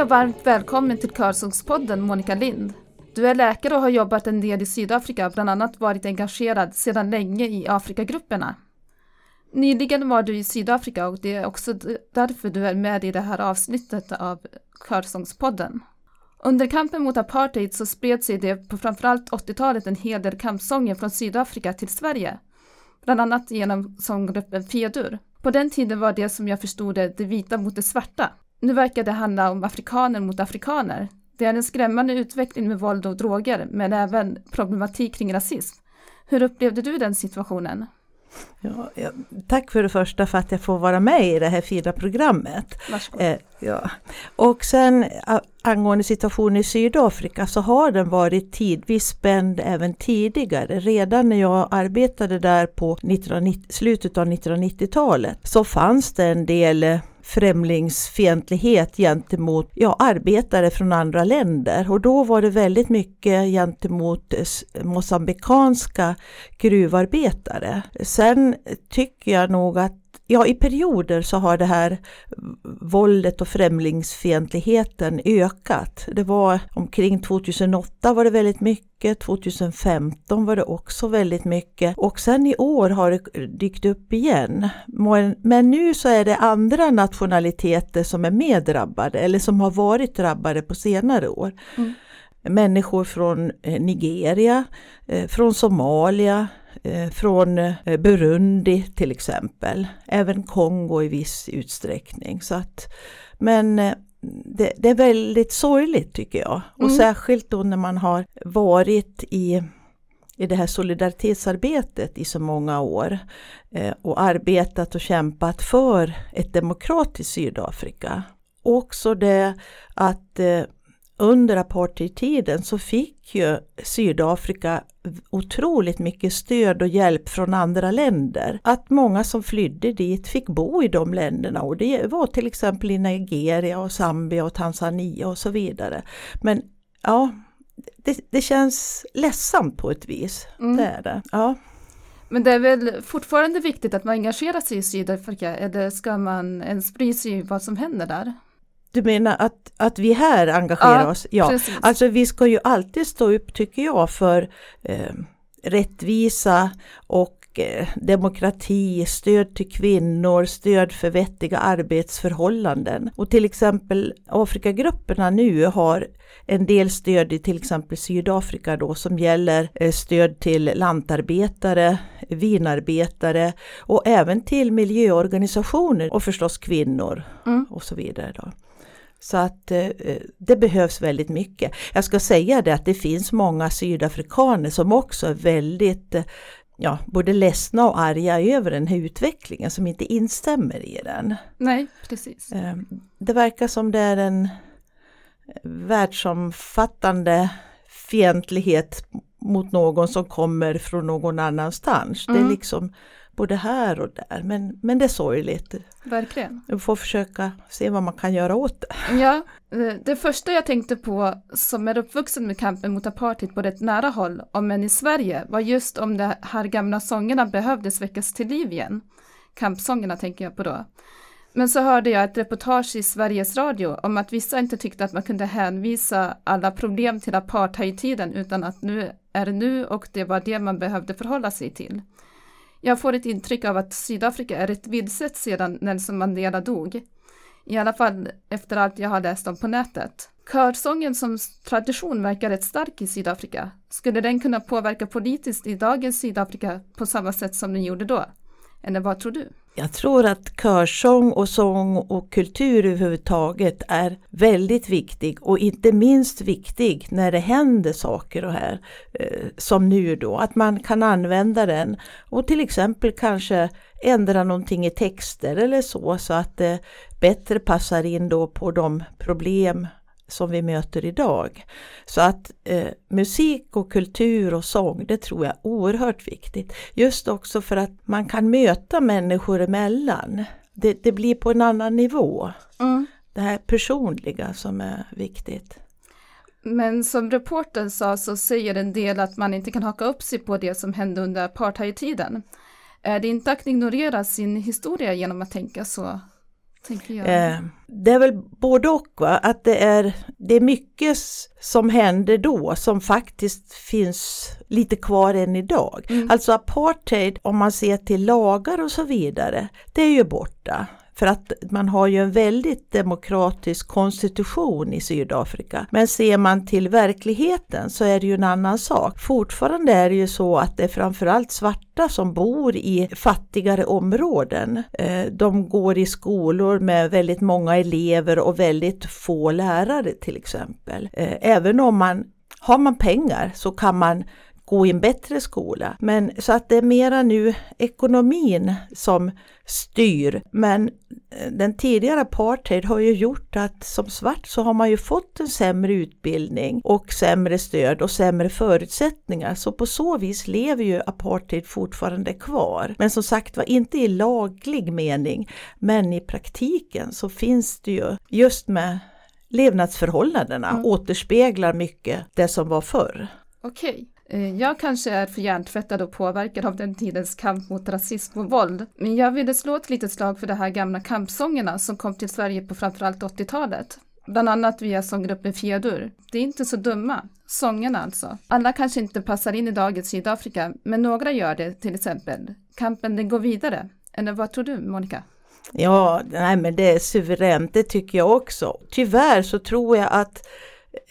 Hej och varmt välkommen till Körsångspodden Monica Lind. Du är läkare och har jobbat en del i Sydafrika, bland annat varit engagerad sedan länge i Afrikagrupperna. Nyligen var du i Sydafrika och det är också därför du är med i det här avsnittet av Körsångspodden. Under kampen mot apartheid så spred sig det på framförallt 80-talet en hel del kampsånger från Sydafrika till Sverige. Bland annat genom sånggruppen Fedur. På den tiden var det som jag förstod det, det vita mot det svarta. Nu verkar det handla om afrikaner mot afrikaner. Det är en skrämmande utveckling med våld och droger, men även problematik kring rasism. Hur upplevde du den situationen? Ja, ja, tack för det första för att jag får vara med i det här fina programmet. Eh, ja. Och sen angående situationen i Sydafrika så har den varit tidvis spänd även tidigare. Redan när jag arbetade där på 1990, slutet av 1990-talet så fanns det en del främlingsfientlighet gentemot ja, arbetare från andra länder och då var det väldigt mycket gentemot eh, mosambikanska gruvarbetare. Sen tycker jag nog att ja, i perioder så har det här våldet och främlingsfientligheten ökat. Det var omkring 2008 var det väldigt mycket, 2015 var det också väldigt mycket och sen i år har det dykt upp igen. Men nu så är det andra nationaliteter som är mer drabbade eller som har varit drabbade på senare år. Mm. Människor från eh, Nigeria, eh, från Somalia, från eh, Burundi till exempel, även Kongo i viss utsträckning. Så att, men eh, det, det är väldigt sorgligt tycker jag. Och mm. särskilt då när man har varit i, i det här solidaritetsarbetet i så många år och arbetat och kämpat för ett demokratiskt Sydafrika. Också det att under apartheidtiden så fick ju Sydafrika otroligt mycket stöd och hjälp från andra länder. Att många som flydde dit fick bo i de länderna och det var till exempel i Nigeria och Zambia och Tanzania och så vidare. Men ja, det, det känns ledsamt på ett vis. Mm. Det är det. Ja. Men det är väl fortfarande viktigt att man engagerar sig i Sydafrika eller ska man ens bry sig i vad som händer där? Du menar att, att vi här engagerar ja, oss? Ja, precis. alltså vi ska ju alltid stå upp tycker jag för eh, rättvisa och eh, demokrati, stöd till kvinnor, stöd för vettiga arbetsförhållanden. Och till exempel Afrikagrupperna nu har en del stöd i till exempel Sydafrika då som gäller eh, stöd till lantarbetare, vinarbetare och även till miljöorganisationer och förstås kvinnor mm. och så vidare. Då. Så att eh, det behövs väldigt mycket. Jag ska säga det att det finns många sydafrikaner som också är väldigt eh, ja, både ledsna och arga över den här utvecklingen som inte instämmer i den. Nej, precis. Eh, det verkar som det är en världsomfattande fientlighet mot någon som kommer från någon annanstans. Mm. Det är mm. liksom både här och där. Men, men det är sorgligt. Verkligen. Vi får försöka se vad man kan göra åt det. Ja, eh, det första jag tänkte på som är uppvuxen med kampen mot apartheid på ett nära håll, om än i Sverige, var just om de här gamla sångerna behövdes väckas till liv igen. Kampsångerna tänker jag på då. Men så hörde jag ett reportage i Sveriges Radio om att vissa inte tyckte att man kunde hänvisa alla problem till apartheidtiden utan att nu är det nu och det var det man behövde förhålla sig till. Jag får ett intryck av att Sydafrika är ett vilset sedan Nelson Mandela dog. I alla fall efter allt jag har läst om på nätet. Körsången som tradition verkar rätt stark i Sydafrika. Skulle den kunna påverka politiskt i dagens Sydafrika på samma sätt som den gjorde då? Eller vad tror du? Jag tror att körsång och sång och kultur överhuvudtaget är väldigt viktig och inte minst viktig när det händer saker och här eh, som nu då, att man kan använda den och till exempel kanske ändra någonting i texter eller så så att det bättre passar in då på de problem som vi möter idag. Så att eh, musik och kultur och sång, det tror jag är oerhört viktigt. Just också för att man kan möta människor emellan. Det, det blir på en annan nivå. Mm. Det här personliga som är viktigt. Men som reporten sa så säger en del att man inte kan haka upp sig på det som hände under apartheidtiden. Är det inte att ignorera sin historia genom att tänka så? Eh, det är väl både och, va? att det är, det är mycket som hände då som faktiskt finns lite kvar än idag. Mm. Alltså apartheid, om man ser till lagar och så vidare, det är ju borta. För att man har ju en väldigt demokratisk konstitution i Sydafrika. Men ser man till verkligheten så är det ju en annan sak. Fortfarande är det ju så att det är framförallt svarta som bor i fattigare områden. Eh, de går i skolor med väldigt många elever och väldigt få lärare till exempel. Eh, även om man har man pengar så kan man gå i en bättre skola. Men så att det är mera nu ekonomin som styr. Men eh, den tidigare apartheid har ju gjort att som svart så har man ju fått en sämre utbildning och sämre stöd och sämre förutsättningar. Så på så vis lever ju apartheid fortfarande kvar. Men som sagt var inte i laglig mening. Men i praktiken så finns det ju just med levnadsförhållandena Mm. återspeglar mycket det som var förr. Okej. Eh, jag kanske är för hjärntvättad och påverkad av den tidens kamp mot rasism och våld, men jag ville slå ett litet slag för de här gamla kampsångerna som kom till Sverige på framförallt 80-talet. Bland annat via sånggruppen Fiadur. Det är inte så dumma. Sångerna alltså. Alla kanske inte passar in i dagens Sydafrika, men några gör det till exempel. Kampen den går vidare. Eller vad tror du, Monica? Ja, nej men det är suveränt, det tycker jag också. Tyvärr så tror jag att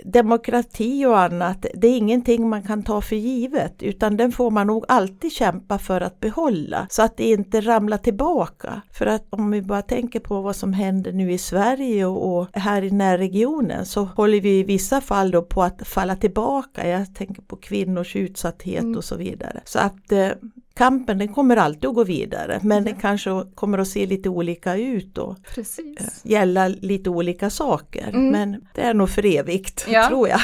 demokrati och annat, det är ingenting man kan ta för givet utan den får man nog alltid kämpa för att behålla så att det inte ramlar tillbaka. För att om vi bara tänker på vad som händer nu i Sverige och, här i närregionen så håller vi i vissa fall då på att falla tillbaka. Jag tänker på kvinnors utsatthet Mm. och så vidare. Så att eh, kampen den kommer alltid att gå vidare men den kanske kommer att se lite olika ut och Precis. gälla lite olika saker. Mm. Men det är nog för evigt, Ja. tror jag.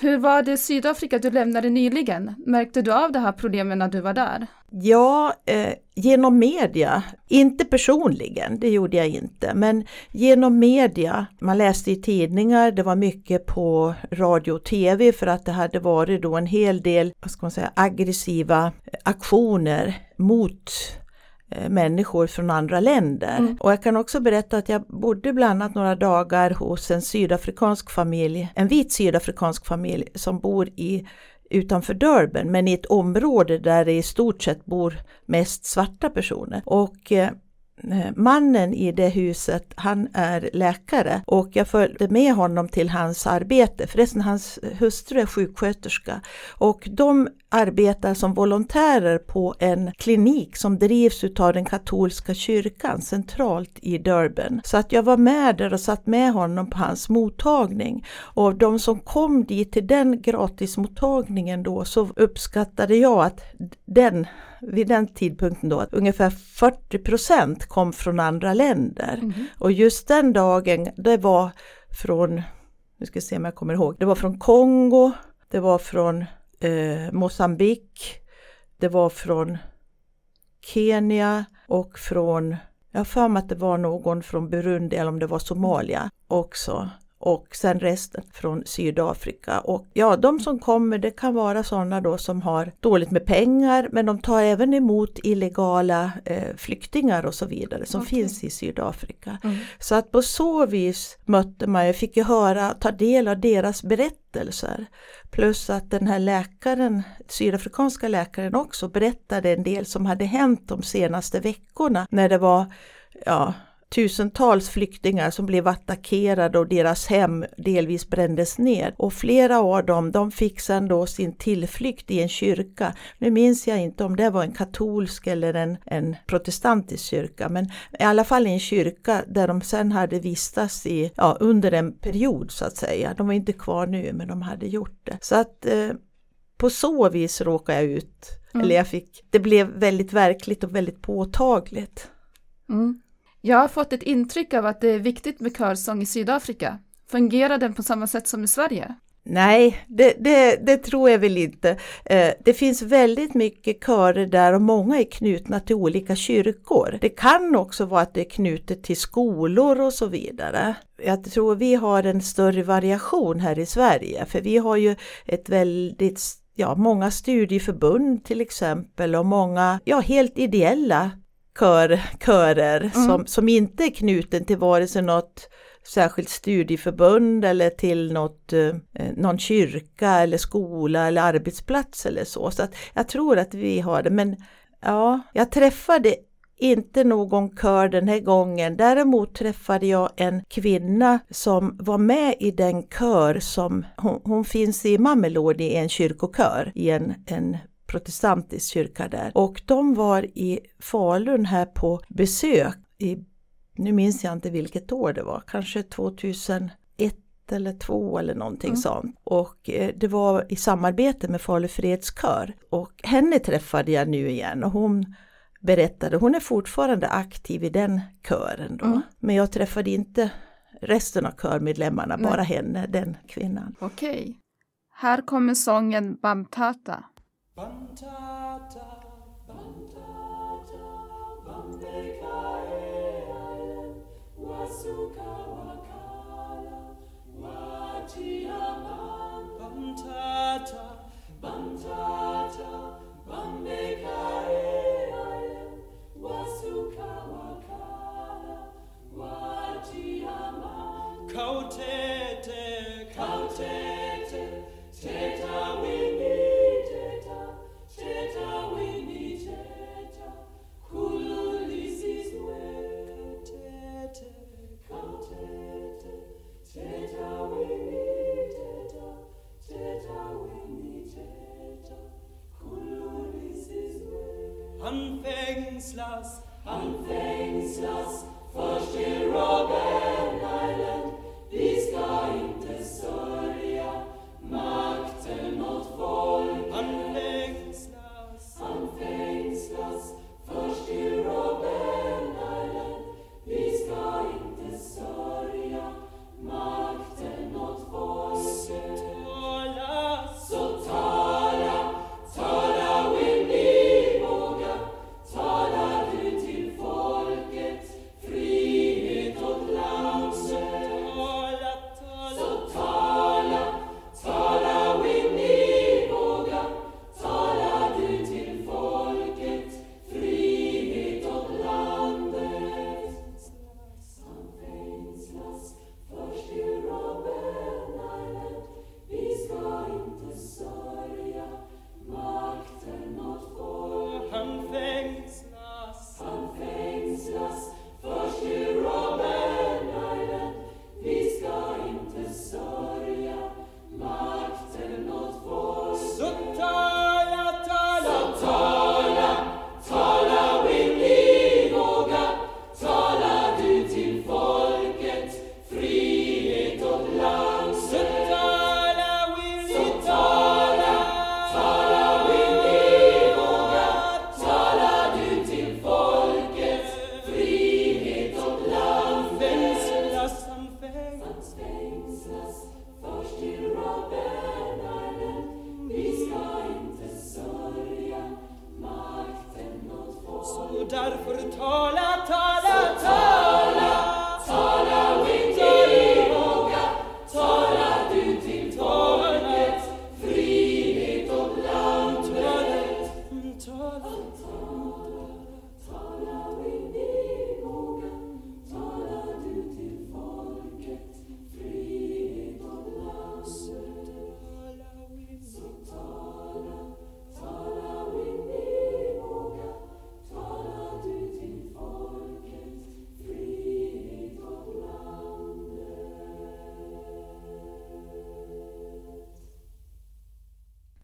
Hur var det i Sydafrika du lämnade nyligen? Märkte du av det här problemen när du var där? Ja, eh, genom media, inte personligen, det gjorde jag inte, men genom media, man läste i tidningar, det var mycket på radio och tv för att det hade varit då en hel del, vad ska man säga, aggressiva aktioner mot eh, människor från andra länder. Mm. Och jag kan också berätta att jag bodde bland annat några dagar hos en sydafrikansk familj, en vit sydafrikansk familj som bor i utanför Durban men i ett område där det i stort sett bor mest svarta personer. Och eh, mannen i det huset, han är läkare och jag följde med honom till hans arbete. Förresten, hans hustru är sjuksköterska och de arbetar som volontärer på en klinik som drivs utav den katolska kyrkan centralt i Durban. Så att jag var med där och satt med honom på hans mottagning och de som kom dit till den gratismottagningen då så uppskattade jag att den vid den tidpunkten då att ungefär 40 procent kom från andra länder. Mhm. Och just den dagen, det var från, nu ska se om jag kommer ihåg, det var från Kongo, det var från eh, Mosambik, det var från Kenya och från, jag har för mig att det var någon från Burundi eller om det var Somalia också. Och sen resten från Sydafrika. Och ja, de som kommer det kan vara sådana då som har dåligt med pengar men de tar även emot illegala eh, flyktingar och så vidare som Okej. finns i Sydafrika. Mm. Så att på så vis mötte man, jag fick ju höra, ta del av deras berättelser. Plus att den här läkaren, sydafrikanska läkaren också berättade en del som hade hänt de senaste veckorna när det var ja, tusentals flyktingar som blev attackerade och deras hem delvis brändes ner. Och flera av dem, de fick sedan då sin tillflykt i en kyrka. Nu minns jag inte om det var en katolsk eller en, en protestantisk kyrka, men i alla fall en kyrka där de sen hade vistats i, ja, under en period så att säga. De var inte kvar nu, men de hade gjort det. Så att eh, på så vis råkade jag ut, Mm. eller jag fick, det blev väldigt verkligt och väldigt påtagligt. Mm. Jag har fått ett intryck av att det är viktigt med körsång i Sydafrika. Fungerar den på samma sätt som i Sverige? Nej, det, det, det tror jag väl inte. Eh, det finns väldigt mycket körer där och många är knutna till olika kyrkor. Det kan också vara att det är knutet till skolor och så vidare. Jag tror vi har en större variation här i Sverige för vi har ju ett väldigt ja, många studieförbund till exempel och många, ja, helt ideella kör, körer mm. som, som inte är knuten till vare sig något särskilt studieförbund eller till något, eh, någon kyrka eller skola eller arbetsplats eller så. Så att jag tror att vi har det men ja, jag träffade inte någon kör den här gången. Däremot träffade jag en kvinna som var med i den kör som hon, hon finns i Mamelodi i en kyrkokör i en, en protestantisk kyrka där. Och de var i Falun här på besök i, nu minns jag inte vilket år det var, kanske 2001 eller två eller någonting mm. sånt. Och eh, det var i samarbete med Falu fredskör. Och henne träffade jag nu igen och hon berättade, hon är fortfarande aktiv i den kören då. Mm. Men jag träffade inte resten av körmedlemmarna, Nej. bara henne, den kvinnan. Okej. Här kommer sången Bamtata. Bantata, bantata, bambekae, wasuka wakala, watiaman. Bantata, bantata, bambekae,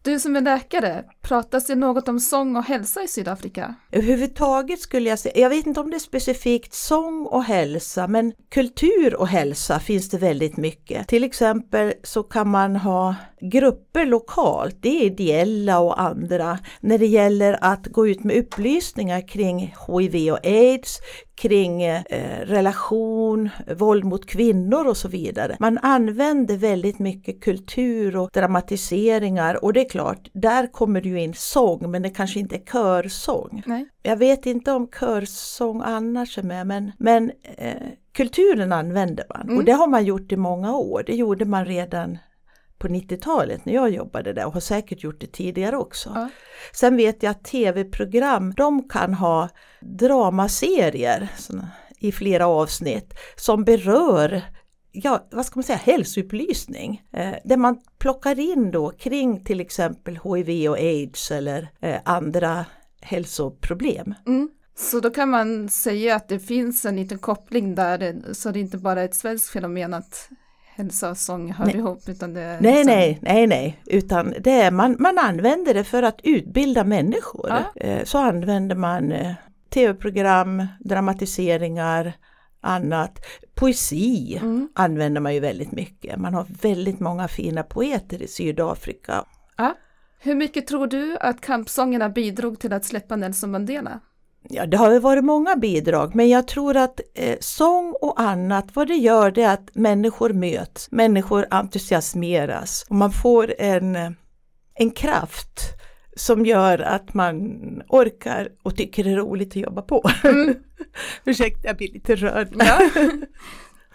Du som är läkare, pratas det något om sång och hälsa i Sydafrika? Överhuvudtaget skulle jag säga, jag vet inte om det är specifikt sång och hälsa, men kultur och hälsa finns det väldigt mycket. Till exempel så kan man ha grupper lokalt, det är ideella och andra, när det gäller att gå ut med upplysningar kring HIV och AIDS, kring eh, relation, våld mot kvinnor och så vidare. Man använder väldigt mycket kultur och dramatiseringar och det är klart, där kommer det ju in sång men det kanske inte är körsång. Nej. Jag vet inte om körsång annars är med men, men eh, kulturen använder man och Mm. det har man gjort i många år. Det gjorde man redan på 90-talet när jag jobbade där och har säkert gjort det tidigare också. Ja. Sen vet jag att tv-program, de kan ha dramaserier såna, i flera avsnitt som berör ja, vad ska man säga, hälsoupplysning. Eh, där man plockar in då kring till exempel HIV och aids eller eh, andra hälsoproblem. Mm. Så då kan man säga att det finns en liten koppling där, så det inte bara är ett svenskt fenomen att hälsa och sång hör Nej. ihop, utan det är Nej, liksom- nej, nej, nej, utan det är, man, man använder det för att utbilda människor. Ja. Eh, Så använder man eh, tv-program, dramatiseringar, annat. Poesi Mm. använder man ju väldigt mycket. Man har väldigt många fina poeter i Sydafrika. Ja. Hur mycket tror du att kampsångerna bidrog till att släppa Nelson Mandela? Ja, det har ju varit många bidrag, men jag tror att eh, sång och annat, vad det gör det är att människor möts, människor entusiasmeras och man får en, eh, en kraft som gör att man orkar och tycker det är roligt att jobba på. Mm. Ursäkta, jag blir lite rörd. Ja.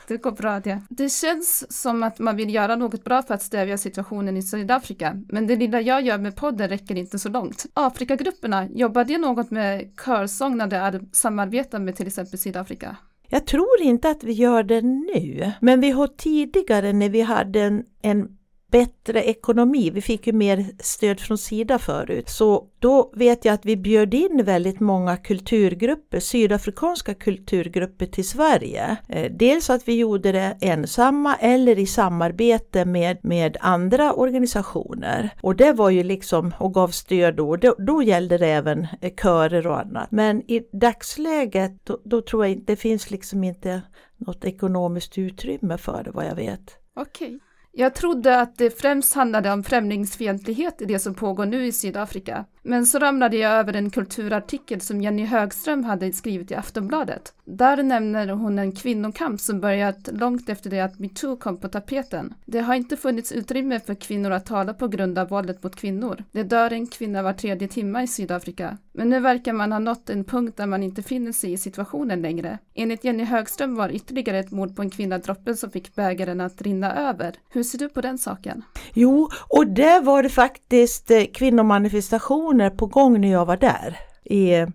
Det går bra det. Det känns som att man vill göra något bra för att stävja situationen i Sydafrika, men det lilla jag gör med podden räcker inte så långt. Afrikagrupperna, jobbar det något med körsång när det är samarbetar med till exempel Sydafrika? Jag tror inte att vi gör det nu, men vi har tidigare när vi hade en, en bättre ekonomi, vi fick ju mer stöd från Sida förut, så då vet jag att vi bjöd in väldigt många kulturgrupper, sydafrikanska kulturgrupper till Sverige. Eh, dels att vi gjorde det ensamma eller i samarbete med, med andra organisationer. Och det var ju liksom, och gav stöd då, då, då gällde det även eh, körer och annat. Men i dagsläget, då, då tror jag inte, det finns liksom inte något ekonomiskt utrymme för det vad jag vet. Okej. Jag trodde att det främst handlade om främlingsfientlighet i det som pågår nu i Sydafrika. Men så ramlade jag över en kulturartikel som Jenny Högström hade skrivit i Aftonbladet. Där nämner hon en kvinnokamp som börjat långt efter det att metoo kom på tapeten. Det har inte funnits utrymme för kvinnor att tala på grund av våldet mot kvinnor. Det dör en kvinna var tredje timme i Sydafrika. Men nu verkar man ha nått en punkt där man inte finner sig i situationen längre. Enligt Jenny Högström var ytterligare ett mord på en kvinna droppen som fick bägaren att rinna över. Hur ser du på den saken? Jo, och det var det faktiskt eh, kvinnomanifestation demonstrationer på gång när jag var där. I,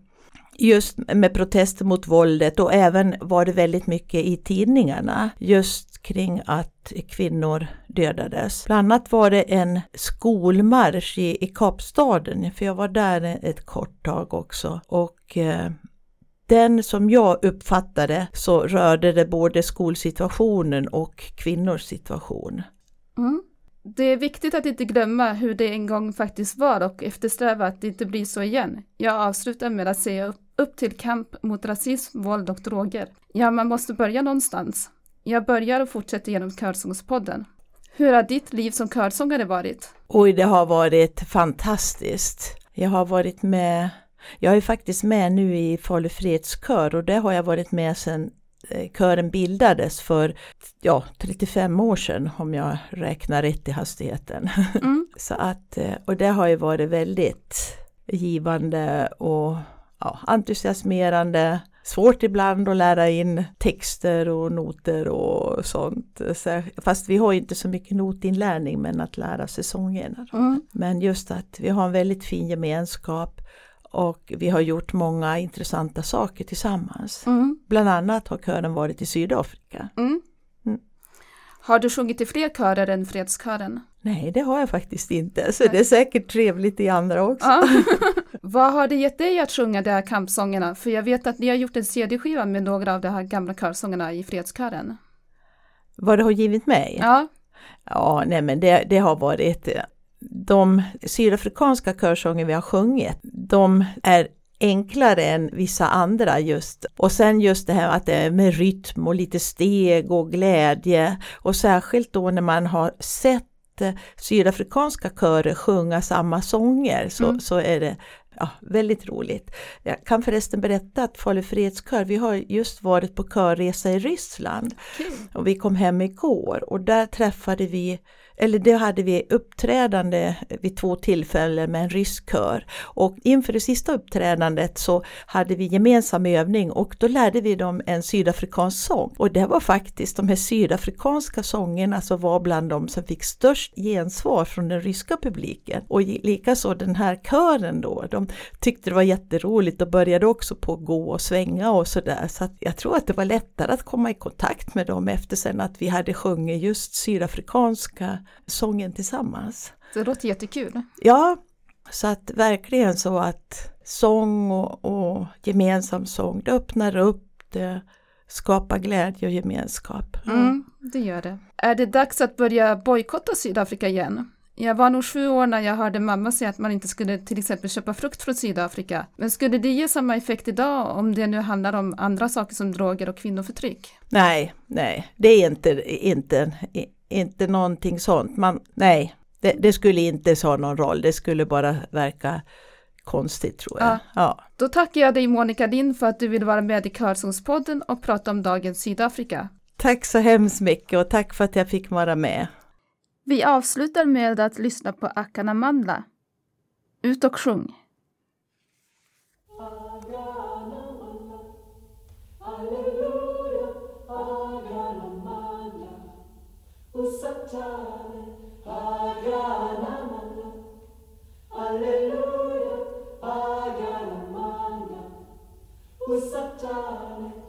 just med protester mot våldet och även var det väldigt mycket i tidningarna just kring att kvinnor dödades. Bland annat var det en skolmarsch i, i Kapstaden, för jag var där ett kort tag också. Och eh, den som jag uppfattade så rörde det både skolsituationen och kvinnors situation. Mm. Det är viktigt att inte glömma hur det en gång faktiskt var och eftersträva att det inte blir så igen. Jag avslutar med att säga upp, upp till kamp mot rasism, våld och droger. Ja, man måste börja någonstans. Jag börjar och fortsätter genom Körsångspodden. Hur har ditt liv som körsångare varit? Oj, det har varit fantastiskt. Jag har varit med, jag är faktiskt med nu i Falu fredskör och det har jag varit med sedan kören bildades för ja, 35 år sedan om jag räknar rätt i hastigheten. Mm. Så att, eh, och det har ju varit väldigt givande och ja, entusiasmerande. Svårt ibland att lära in texter och noter och sånt. Så, fast vi har inte så mycket notinlärning men att lära sig sångerna. Mm. Men just att vi har en väldigt fin gemenskap och vi har gjort många intressanta saker tillsammans. Mm. Bland annat har kören varit i Sydafrika. Mm. Mm. Har du sjungit i fler körer än Fredskören? Nej, det har jag faktiskt inte, så det är säkert trevligt i andra också. Ja. Vad har det gett dig att sjunga de här kampsångerna? För jag vet att ni har gjort en CD-skiva med några av de här gamla körsångerna i Fredskören. Vad det har givit mig? Ja. Ja, nej men det, det har varit de sydafrikanska körsånger vi har sjungit, de är enklare än vissa andra just. Och sen just det här att det är med rytm och lite steg och glädje och särskilt då när man har sett sydafrikanska körer sjunga samma sånger så, Mm. så är det ja, väldigt roligt. Jag kan förresten berätta att Falu fredskör, vi har just varit på körresa i Ryssland Kul. och vi kom hem igår och där träffade vi eller det hade vi uppträdande vid två tillfällen med en rysk kör. Och inför det sista uppträdandet så hade vi gemensam övning och då lärde vi dem en sydafrikansk sång. Och det var faktiskt de här sydafrikanska sångerna som var bland de som fick störst gensvar från den ryska publiken. Och likaså den här kören då, de tyckte det var jätteroligt och började också på att gå och svänga och sådär. Så att jag tror att det var lättare att komma i kontakt med dem efter sen att vi hade sjungit just sydafrikanska sången tillsammans. Det låter jättekul. Ja, så att verkligen så att sång och, och gemensam sång, det öppnar upp, det skapar glädje och gemenskap. Mm, det gör det. Är det dags att börja bojkotta Sydafrika igen? Jag var nog sju år när jag hörde mamma säga att man inte skulle till exempel köpa frukt från Sydafrika. Men skulle det ge samma effekt idag om det nu handlar om andra saker som droger och kvinnoförtryck? Nej, nej, det är inte, inte, inte någonting sånt. Man, nej, det, det skulle inte ha någon roll. Det skulle bara verka konstigt tror jag. Ja. ja. Då tackar jag dig Monica Lind för att du vill vara med i Körsångspodden och prata om dagens Sydafrika. Tack så hemskt mycket och tack för att jag fick vara med. Vi avslutar med att lyssna på Akana Mandla. Ut och sjung! Hallelujah, Ayanamanga, Usatane.